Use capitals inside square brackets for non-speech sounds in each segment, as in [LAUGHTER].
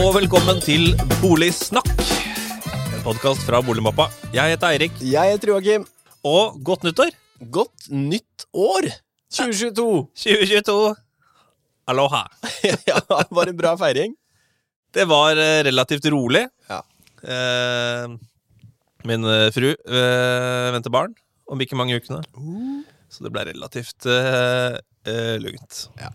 Og velkommen til Boligsnakk. En podkast fra Boligmappa. Jeg heter Eirik, Jeg heter Joakim. og godt nyttår Godt nytt år! 2022! 2022. Aloha. [LAUGHS] ja, det var en bra feiring. Det var eh, relativt rolig. Ja. Eh, min eh, fru venter barn om ikke mange ukene, så det ble relativt eh, lugnt. Ja.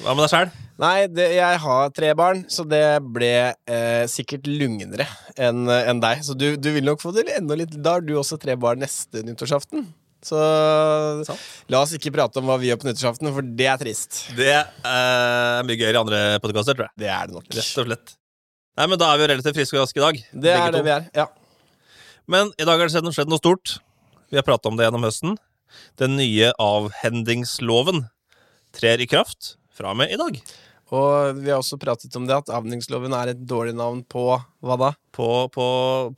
Hva med deg sjæl? Nei, det, jeg har tre barn, så det ble eh, sikkert lugnere enn en deg. Så du, du vil nok få det enda litt Da har du også tre barn neste nyttårsaften. Så Sant. la oss ikke prate om hva vi gjør på nyttårsaften, for det er trist. Det eh, er mye gøyere i andre podkaster, tror jeg. Det er det nok. Rett og slett. Nei, men Da er vi jo relativt friske og raske i dag. Det er det vi er. Ja. Men i dag har det skjedd noe stort. Vi har prata om det gjennom høsten. Den nye avhendingsloven trer i kraft fra og med i dag. Og vi har også pratet om det at avningsloven er et dårlig navn på hva da? På, på,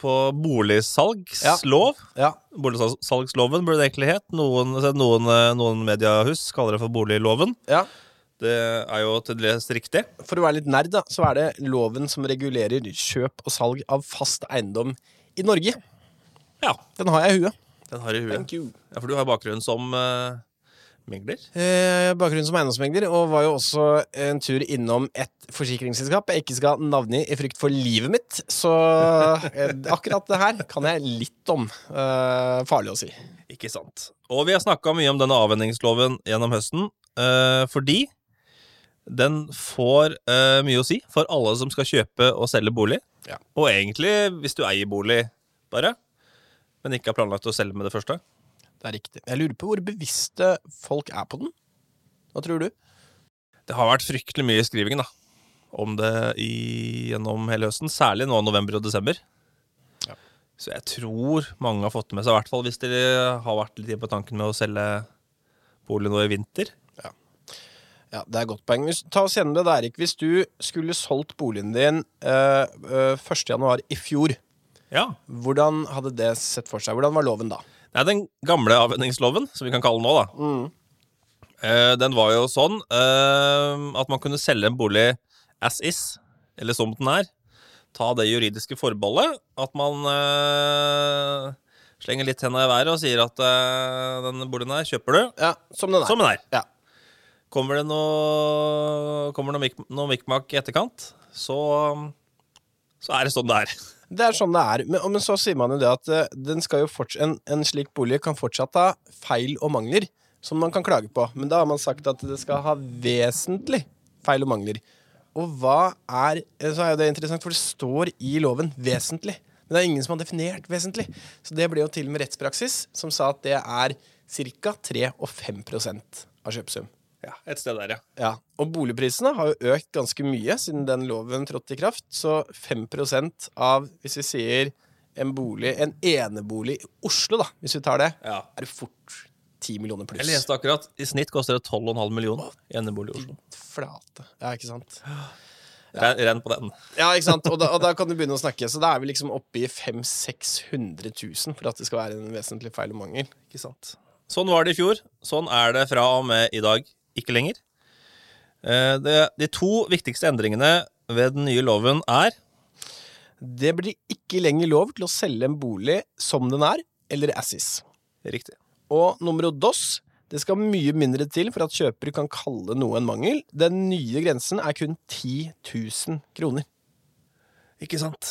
på boligsalgslov. Ja, Boligsalgsloven burde det egentlig het. Noen, noen, noen mediehus kaller det for boligloven. ja. Det er jo til dels riktig. For å være litt nerd, da, så er det loven som regulerer kjøp og salg av fast eiendom i Norge. Ja, Den har jeg i huet. den har i huet. Thank you. Ja, For du har bakgrunn som uh, megler. Eh, bakgrunn som eiendomsmegler, og var jo også en tur innom et forsikringsselskap jeg ikke skal navngi i frykt for livet mitt. Så [LAUGHS] eh, akkurat det her kan jeg litt om. Eh, farlig å si. Ikke sant. Og vi har snakka mye om denne avvenningsloven gjennom høsten, eh, fordi den får eh, mye å si for alle som skal kjøpe og selge bolig. Ja. Og egentlig hvis du eier bolig, bare, men ikke har planlagt å selge med det første. Det er riktig. Jeg lurer på hvor bevisste folk er på den. Hva tror du? Det har vært fryktelig mye skriving da, om det i, gjennom hele høsten, særlig nå november og desember. Ja. Så jeg tror mange har fått det med seg, i hvert fall hvis de har vært litt på tanken med å selge bolig nå i vinter. Ja, Det er godt poeng. Ta oss gjennom det, der, Erik. Hvis du skulle solgt boligen din eh, eh, 1. januar i fjor, Ja, hvordan hadde det sett for seg? Hvordan var loven da? Det er den gamle avvenningsloven, som vi kan kalle den nå, da. Eh, den var jo sånn eh, at man kunne selge en bolig as is, eller som den er. Ta det juridiske forbeholdet at man eh, slenger litt henda i været og sier at eh, denne boligen her kjøper du Ja, Som den er. som den er. Ja. Kommer det noe, kommer noe, mik noe mikmak i etterkant, så, så er det sånn det er. Det er sånn det er. Men, men så sier man jo det at eh, jo en, en slik bolig kan fortsatt ha feil og mangler som man kan klage på. Men da har man sagt at det skal ha vesentlig feil og mangler. Og hva er eh, Så er jo det interessant, for det står i loven 'vesentlig'. Men det er ingen som har definert 'vesentlig'. Så det ble jo til med rettspraksis, som sa at det er ca. 3 og 5% av kjøpesum. Ja, Et sted der, ja. Ja, og boligprisene har jo økt ganske mye siden den loven trådte i kraft. Så 5% av, hvis vi sier en bolig, en enebolig i Oslo, da, hvis vi tar det, ja. er det fort 10 millioner pluss. Jeg leste akkurat i snitt koster det 12,5 millioner i enebolig i Oslo. Flate. Ja, ikke sant? Ja. Renn på den. Ja, ikke sant? Og da, og da kan du begynne å snakke. Så da er vi liksom oppe i 500 000-600 000 for at det skal være en vesentlig feil og mangel. Ikke sant? Sånn var det i fjor. Sånn er det fra og med i dag ikke lenger. Eh, de to viktigste endringene ved den nye loven er Det blir ikke lenger lov til å selge en bolig som den er, eller assis. Riktig. Og nummer dos det skal mye mindre til for at kjøper kan kalle noe en mangel. Den nye grensen er kun 10 000 kroner. Ikke sant?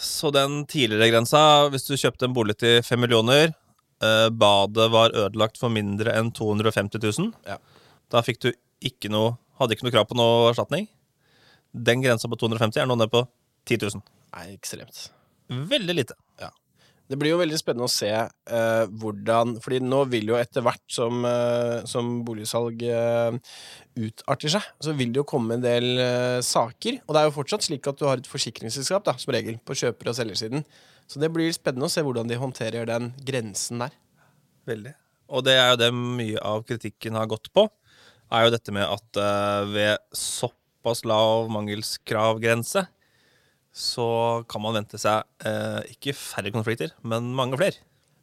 Så den tidligere grensa, hvis du kjøpte en bolig til 5 millioner, eh, badet var ødelagt for mindre enn 250 000, Ja. Da fikk du ikke noe, hadde ikke noe krav på noe erstatning. Den grensa på 250 er nå ned på 10 000. Nei, ekstremt. Veldig lite. Det blir jo veldig spennende å se uh, hvordan Fordi nå vil jo etter hvert som, uh, som boligsalg uh, utarter seg, så vil det jo komme en del saker. Og det er jo fortsatt slik at du har et forsikringsselskap, da, som regel, på kjøper- og selgersiden. Så det blir spennende å se hvordan de håndterer den grensen der. Veldig. Og det er jo det mye av kritikken har gått på, er jo dette med at uh, ved såpass lav mangelskravgrense, så kan man vente seg uh, ikke færre konflikter, men mange flere.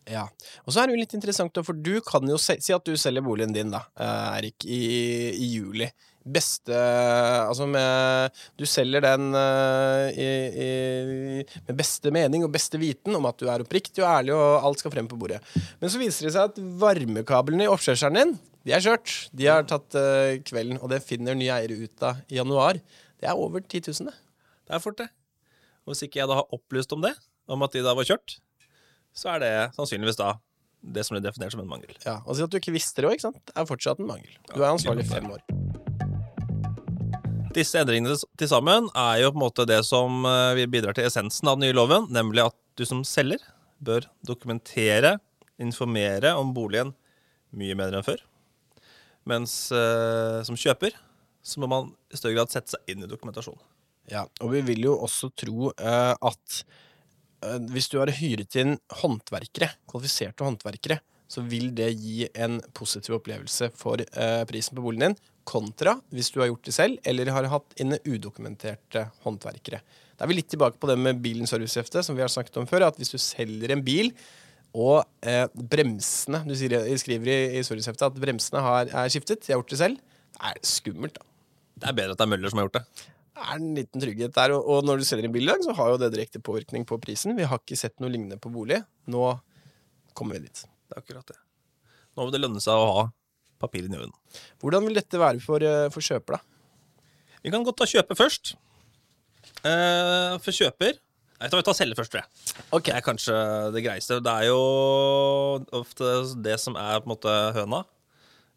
Ja, og så er det jo litt interessant, for du kan jo se, si at du selger boligen din, da, eh, Erik, i, i juli. Beste Altså med Du selger den uh, i, i, med beste mening og beste viten om at du er oppriktig og ærlig, og alt skal frem på bordet. Men så viser det seg at varmekablene i oppkjørselen din de er kjørt. De har tatt uh, kvelden, og det finner nye eiere ut av i januar. Det er over 10 000, det. Det er fort, det. Og hvis ikke jeg da har opplyst om det, om at de da var kjørt, så er det sannsynligvis da det som blir definert som en mangel. Ja, Og si at du ikke visste det òg, ikke sant. Det er fortsatt en mangel. Du er ansvarlig i fem år. Disse endringene til sammen er jo på en måte det som eh, bidrar til essensen av den nye loven, nemlig at du som selger bør dokumentere, informere om boligen mye mer enn før. Mens eh, som kjøper så må man i større grad sette seg inn i dokumentasjonen. Ja, og vi vil jo også tro eh, at eh, hvis du har hyret inn håndverkere, kvalifiserte håndverkere, så vil det gi en positiv opplevelse for eh, prisen på boligen din, kontra hvis du har gjort det selv, eller har hatt inne udokumenterte håndverkere. Da er vi litt tilbake på det med bilens servicehefte, som vi har snakket om før. At hvis du selger en bil, og eh, bremsene Du sier, skriver i, i serviceheftet at bremsene har, er skiftet, jeg har gjort det selv. Det er skummelt, da. Det er bedre at det er Møller som har gjort det. Det er en liten trygghet der. Og, og når du selger en bil i dag, så har jo det direkte påvirkning på prisen. Vi har ikke sett noe lignende på bolig. Nå kommer vi dit. Det er akkurat det. Nå vil det lønne seg å ha papirene i orden. Hvordan vil dette være for, eh, for kjøper, da? Vi kan godt ta kjøper først. Eh, for kjøper Nei, vi tar selger først, tror jeg. Okay. Det er kanskje det greieste. Det er jo ofte det som er på en måte høna.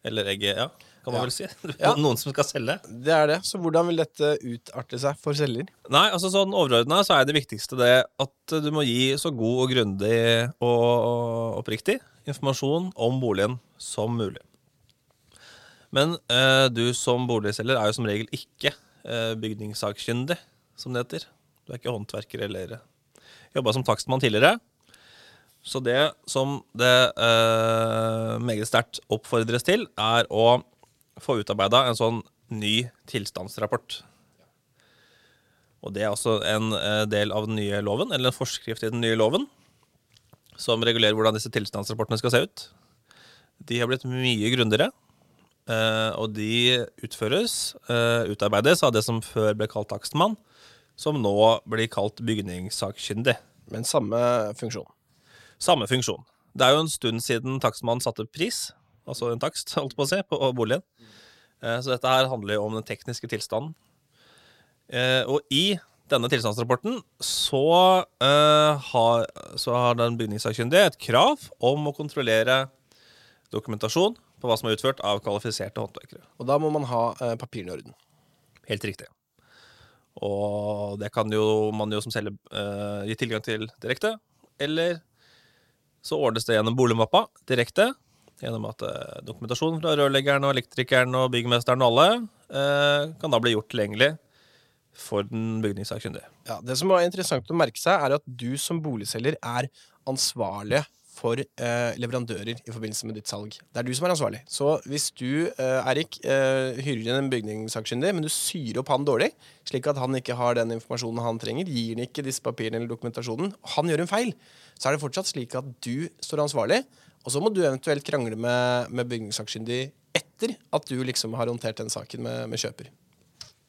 Eller egget, ja. Kan man Ja. vel si. [LAUGHS] Ja. Noen som skal selge. Det er det. Så hvordan vil dette utarte seg for selger? Nei, altså sånn overordna så er det viktigste det at du må gi så god og grundig og oppriktig informasjon om boligen som mulig. Men eh, du som boligselger er jo som regel ikke eh, bygningssakkyndig, som det heter. Du er ikke håndverker eller jobba som takstmann tidligere. Så det som det eh, meget sterkt oppfordres til, er å få utarbeida en sånn ny tilstandsrapport. Og det er også en eh, del av den nye loven, eller en forskrift i den nye loven, som regulerer hvordan disse tilstandsrapportene skal se ut. De har blitt mye grundigere, eh, og de utføres, eh, utarbeides av det som før ble kalt takstmann, som nå blir kalt bygningssakkyndig. Men samme funksjon. Samme funksjon. Det er jo en stund siden takstmannen satte pris, altså en takst, [LAUGHS] holdt på å si, på boligen. Eh, Så dette her handler jo om den tekniske tilstanden. Eh, Og i denne tilstandsrapporten så, eh, har, så har den bygningssakkyndige et krav om å kontrollere dokumentasjon på hva som er utført av kvalifiserte håndverkere. Og da må man ha eh, papirene i orden. Helt riktig. Og det kan jo man jo som selger eh, gi tilgang til direkte, eller så ordnes det gjennom boligmappa direkte, gjennom at eh, dokumentasjon fra rørleggeren og elektrikeren og byggmesteren og alle eh, kan da bli gjort tilgjengelig for den bygningssakkyndige. Ja, det som er interessant å merke seg, er at du som boligselger er ansvarlig for eh, leverandører i forbindelse med ditt salg. Det er du som er ansvarlig. Så hvis du, eh, Erik, eh, hyrer inn en bygningssakkyndig, men du syr opp han dårlig, slik at han ikke har den informasjonen han trenger, gir han ikke disse papirene eller dokumentasjonen, og han gjør en feil, så er det fortsatt slik at du står ansvarlig, og så må du eventuelt krangle med, med bygningssakkyndig etter at du liksom har håndtert den saken med, med kjøper.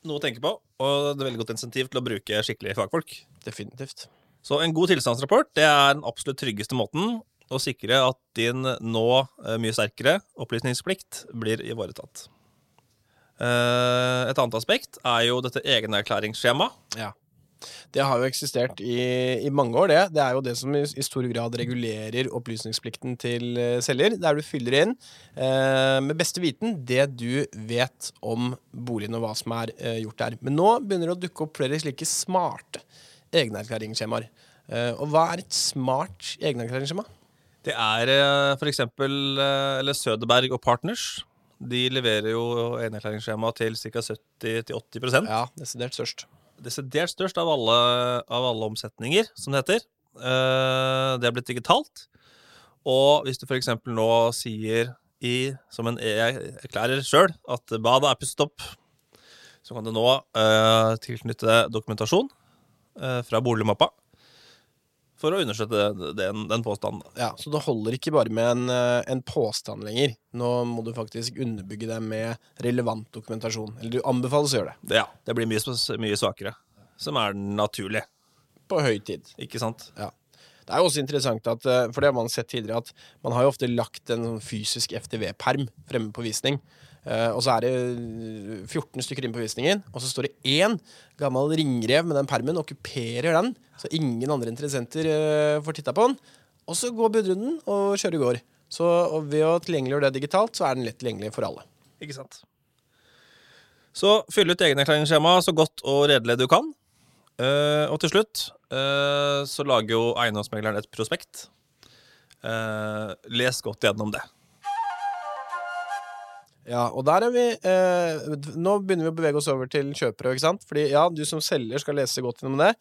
Noe å tenke på, og det er veldig godt insentiv til å bruke skikkelige fagfolk. Definitivt. Så en god tilstandsrapport det er den absolutt tryggeste måten å sikre at din nå eh, mye sterkere opplysningsplikt blir ivaretatt. Eh, Et annet aspekt er jo dette egenerklæringsskjemaet. Ja. Det har jo eksistert i, i mange år, det. Det er jo det som i, i stor grad regulerer opplysningsplikten til eh, selger, der du fyller inn eh, med beste viten det du vet om boligen og hva som er eh, gjort der. Men nå begynner det å dukke opp flere slike smarte egenerklæringsskjemaer. Eh, og hva er et smart egenerklæringsskjema? Det er f.eks. for eksempel eh, eller Søderberg og Partners. De leverer jo enerklæringsskjema til ca. 70-80 Ja, desidert størst. Desidert størst av alle, av alle omsetninger, som det heter. Eh, det er blitt digitalt. Og hvis du f.eks. nå sier i, som en erklærer sjøl, at badet er pusset opp, så kan du nå eh, tilknytte dokumentasjon eh, fra boligmappa For å understøtte den, den påstanden. Ja, Så det holder ikke bare med en, eh, en påstand lenger. Nå må du faktisk underbygge det med relevant dokumentasjon. Eller du anbefales å gjøre det. Det, ja, det blir mye, mye svakere. Som er naturlig, På høy tid. ikke sant? Ja. Det er jo også interessant at, eh, for det har man sett tidligere, at man har jo ofte lagt en sånn fysisk FTV-perm fremme på visning. Eh, og så er det 14 stykker inn på visningen, og så står det én gammel ringrev med den permen og okkuperer den, så ingen andre interessenter eh, får titta på den. Og så går budrunden og kjører går. Så ved å tilgjengeliggjøre det digitalt, så er den lett tilgjengelig for alle. Ikke sant? Så fyll ut egenerklæringsskjemaet så godt og redelig du kan. Eh, og til slutt eh, så lager jo eiendomsmegleren et prospekt. Eh, les godt gjennom det. Ja, og der er vi eh, Nå begynner vi å bevege oss over til kjøpere, ikke sant? Fordi ja, du som selger skal lese godt gjennom det,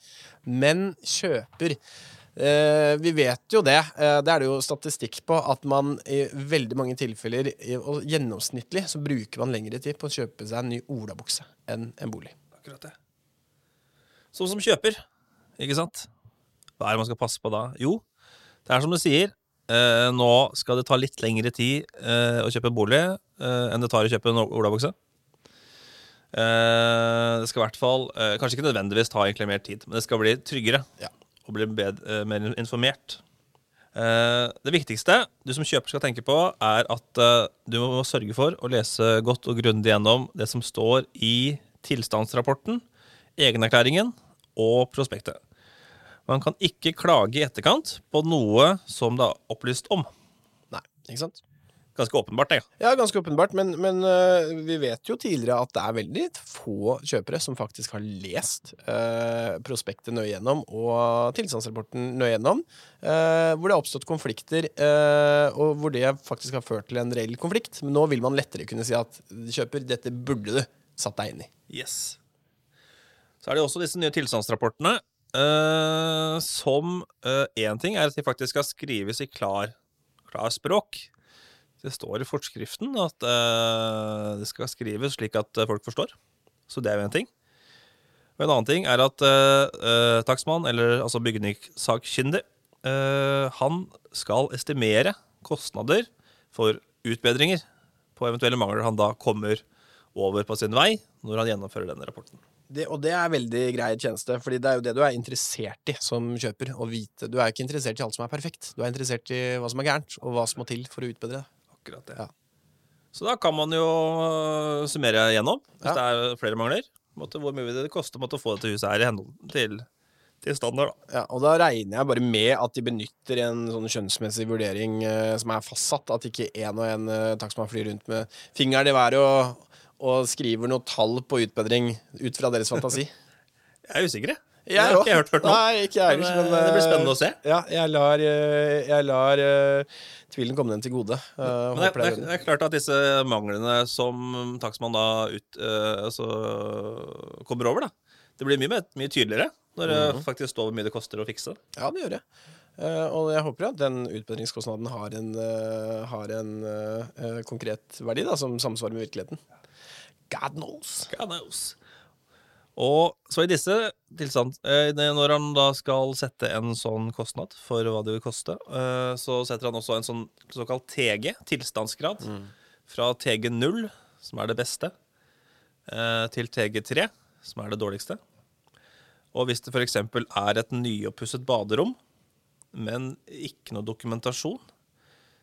men kjøper eh, Vi vet jo det, eh, det er det jo statistikk på, at man i veldig mange tilfeller, i, og gjennomsnittlig, så bruker man lengre tid på å kjøpe seg en ny olabukse enn en bolig. Akkurat det. Sånn som kjøper, ikke sant? Hva er det man skal passe på da? Jo, det er som du sier. Eh, nå skal det ta litt lengre tid eh, å kjøpe bolig eh, enn det tar å kjøpe en olabukse. Eh, det skal i hvert fall eh, Kanskje ikke nødvendigvis ta egentlig mer tid, men det skal bli tryggere Ja. og bli bedre, eh, mer informert. Eh, det viktigste du som kjøper skal tenke på, er at du må sørge for å lese godt og grundig gjennom det som står i tilstandsrapporten, egenerklæringen og prospektet. Man kan ikke klage i etterkant på noe som det er opplyst om. Nei, ikke sant? Ganske åpenbart, det. Ja, ja ganske åpenbart, men, men uh, vi vet jo tidligere at det er veldig få kjøpere som faktisk har lest uh, prospektet nøye gjennom og tilstandsrapporten nøye gjennom, Uh, hvor det har oppstått konflikter, og hvor det faktisk har ført til en reell konflikt. Men nå vil man lettere kunne si at kjøper, dette burde du satt deg inn i. Yes. Så er det også disse nye tilstandsrapportene, uh, som én ting er at de faktisk skal skrives i klar, klar språk. Det står i forskriften at uh, det skal skrives slik at eh, folk forstår. Så det er jo én ting. Og en annen ting er at uh, takstmann, eller altså bygningssakkyndig, eh, han skal estimere kostnader for utbedringer på eventuelle mangler han da kommer over på sin vei når han gjennomfører denne rapporten. Det, og det er veldig grei tjeneste, fordi det er jo det du er interessert i som kjøper. Å vite. Du er ikke interessert i alt som er perfekt. Du er interessert i hva som er gærent, og hva som må til for å utbedre det. Akkurat det. Ja. Så da kan man jo øh, summere gjennom, hvis Ja. det er flere mangler. Måte, hvor mye vil det koste måtte få dette huset her i henhold til, til standard. da. Ja, og da regner jeg bare med at de benytter en sånn skjønnsmessig vurdering eh, som er fastsatt. At ikke én og én eh, takstmann flyr rundt med fingeren i været og, og skriver noe tall på utbedring ut fra deres fantasi. [LAUGHS] Jeg er usikker, jeg. Jeg det har ikke hørt, hørt nå. Nei, ikke jeg Men, men, det blir eh, spennende å se. Ja, jeg lar, eh, jeg lar uh, tvilen komme den til gode. Uh, Men det, det, det er, det det. er klart at disse manglene som takstmann da ut, uh, altså, kommer over, da. Det blir mye, mye tydeligere når det Mhm. faktisk står hvor mye det koster å fikse. Ja, det gjør jeg. Eh, og jeg håper at den utbedringskostnaden har en, eh, har en eh, konkret verdi da, som samsvarer med virkeligheten. God knows. God knows. Og så i disse tilstand, Når han da skal sette en sånn kostnad for hva det vil koste, så setter han også en sånn såkalt TG, tilstandsgrad, fra TG0, som er det beste, til TG3, som er det dårligste. Og hvis det f.eks. er et nyoppusset baderom, men ikke noe dokumentasjon,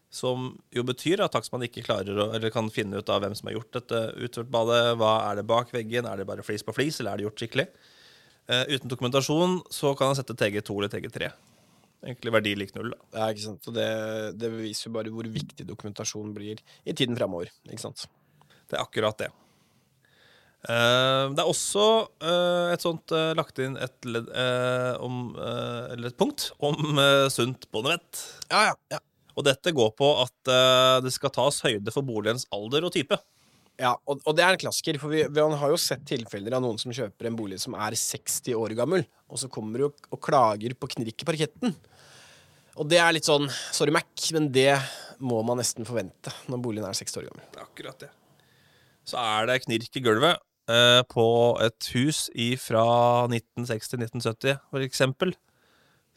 som jo betyr at takstmann ikke klarer å, eller kan finne ut av hvem som har gjort dette utført badet. Hva er det bak veggen? Er det bare flis på flis, eller er det gjort skikkelig? Uh, uten dokumentasjon så kan han sette TG2 eller TG3. Egentlig verdi lik null. da. Ja, ikke sant? Og det, det beviser jo bare hvor viktig dokumentasjon blir i tiden framover. Det er akkurat det. Eh, det er også eh, et sånt eh, lagt inn et, ledd, eh, om, eller et punkt om sunt bondevett. Ja, ja, ja. Og dette går på at det skal tas høyde for boligens alder og type. Ja, og, og det er en klassiker, for vi, vi har jo sett tilfeller av noen som kjøper en bolig som er 60 år gammel, og så kommer du og, og klager på knirk i parketten. Og det er litt sånn sorry, Mac, men det må man nesten forvente når boligen er 60 år gammel. Akkurat det. Så er det knirk i gulvet eh, på et hus fra 1960-1970, for eksempel.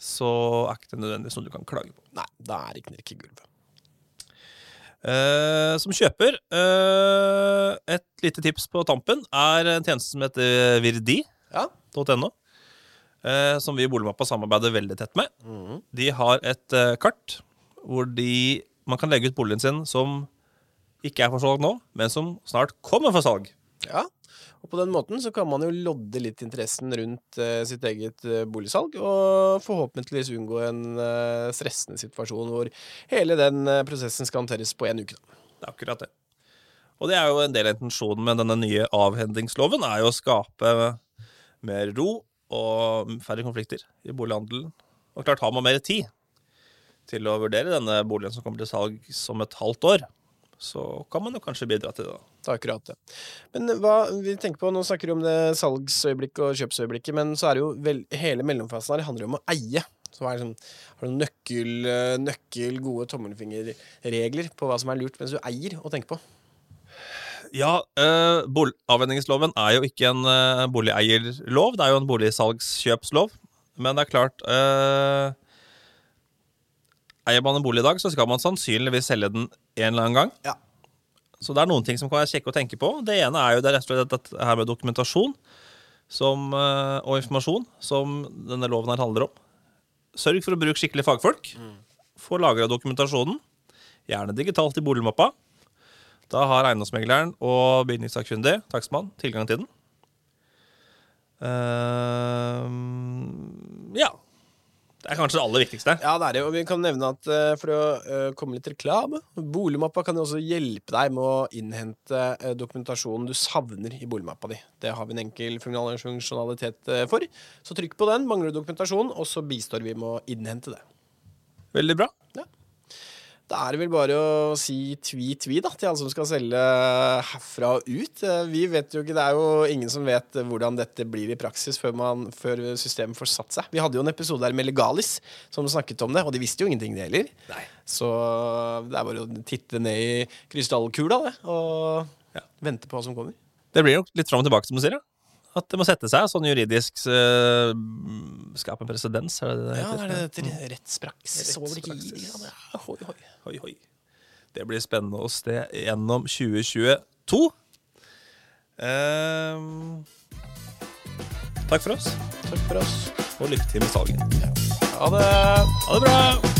så er ikke det nødvendigvis noe du kan klage på. Nei, da er ikke knirkegulvet. Eh, som kjøper, eh, et lite tips på tampen er en tjeneste som heter virdi.no. Ja. Eh, som vi i Boligmappa samarbeider veldig tett med. De har et eh, kart hvor de, man kan legge ut boligen sin som ikke er for salg nå, men som snart kommer for salg. Ja, og på den måten så kan man jo lodde litt interessen rundt eh, sitt eget eh, boligsalg, og forhåpentligvis unngå en eh, stressende situasjon hvor hele den eh, prosessen skal håndteres på en uke. Da. Det er akkurat det. Og det er jo en del av intensjonen med denne nye avhendingsloven, er jo å skape mer ro og færre konflikter i bolighandelen. Og klart, har man mer tid til å vurdere denne boligen som kommer til salg som et halvt år, så kan man jo kanskje bidra til det. da. Akkurat det. Men hva vi tenker på, nå snakker vi om det salgsøyeblikket og kjøpsøyeblikket, men så er det jo vel, hele mellomfasen her handler jo om å eie. Så er sånn, har du nøkkel, eh, nøkkel, gode tommelfingerregler på hva som er lurt mens du eier, å tenke på? Ja, eh, avhendingsloven er jo ikke en eh, boligeierlov, det er jo en boligsalgskjøpslov. Men det er klart eh, Eier man en bolig i dag, så skal man sannsynligvis selge den en eller annen gang. Ja. Så det er noen ting som kan være kjekke å tenke på. Det ene er jo det rett og slett dette her med dokumentasjon som, eh, og informasjon, som denne loven her handler om. Sørg for å bruke skikkelige fagfolk. Få lagra dokumentasjonen, gjerne digitalt i boligmappa. Da har eiendomsmegleren og bygningssakkyndig, takstmann, tilgang til den. Uh, ja. Det er kanskje det aller viktigste. Ja, det er det. Og vi kan nevne at eh, for å eh, komme litt reklame Boligmappa kan jo også hjelpe deg med å innhente eh, dokumentasjonen du savner i boligmappa di. Det har vi en enkel funksjonalitet for. Så trykk på den, mangler du dokumentasjon, og så bistår vi med å innhente det. Veldig bra. Da er det vel bare å si tvi-tvi da, til alle som skal selge herfra og ut. Vi vet jo ikke, Det er jo ingen som vet hvordan dette blir i praksis før, man, før systemet får satt seg. Vi hadde jo en episode her med Legalis som snakket om det, og de visste jo ingenting, det heller. Nei. Så det er bare å titte ned i krystallkula det, og Ja. vente på hva som kommer. Det blir jo litt fram og tilbake, som du sier. Ja. At det må sette seg sånn juridisk uh, Skape en presedens, er det det heter? Ja, det er det etter rettspraksis over det Rettspraksis. Ja, hoi, hoi. Hoi, hoi. Det blir spennende å se gjennom 2022. Ehm, takk for oss, Takk for oss. og lykke til med salget. Ha det. Ha det bra!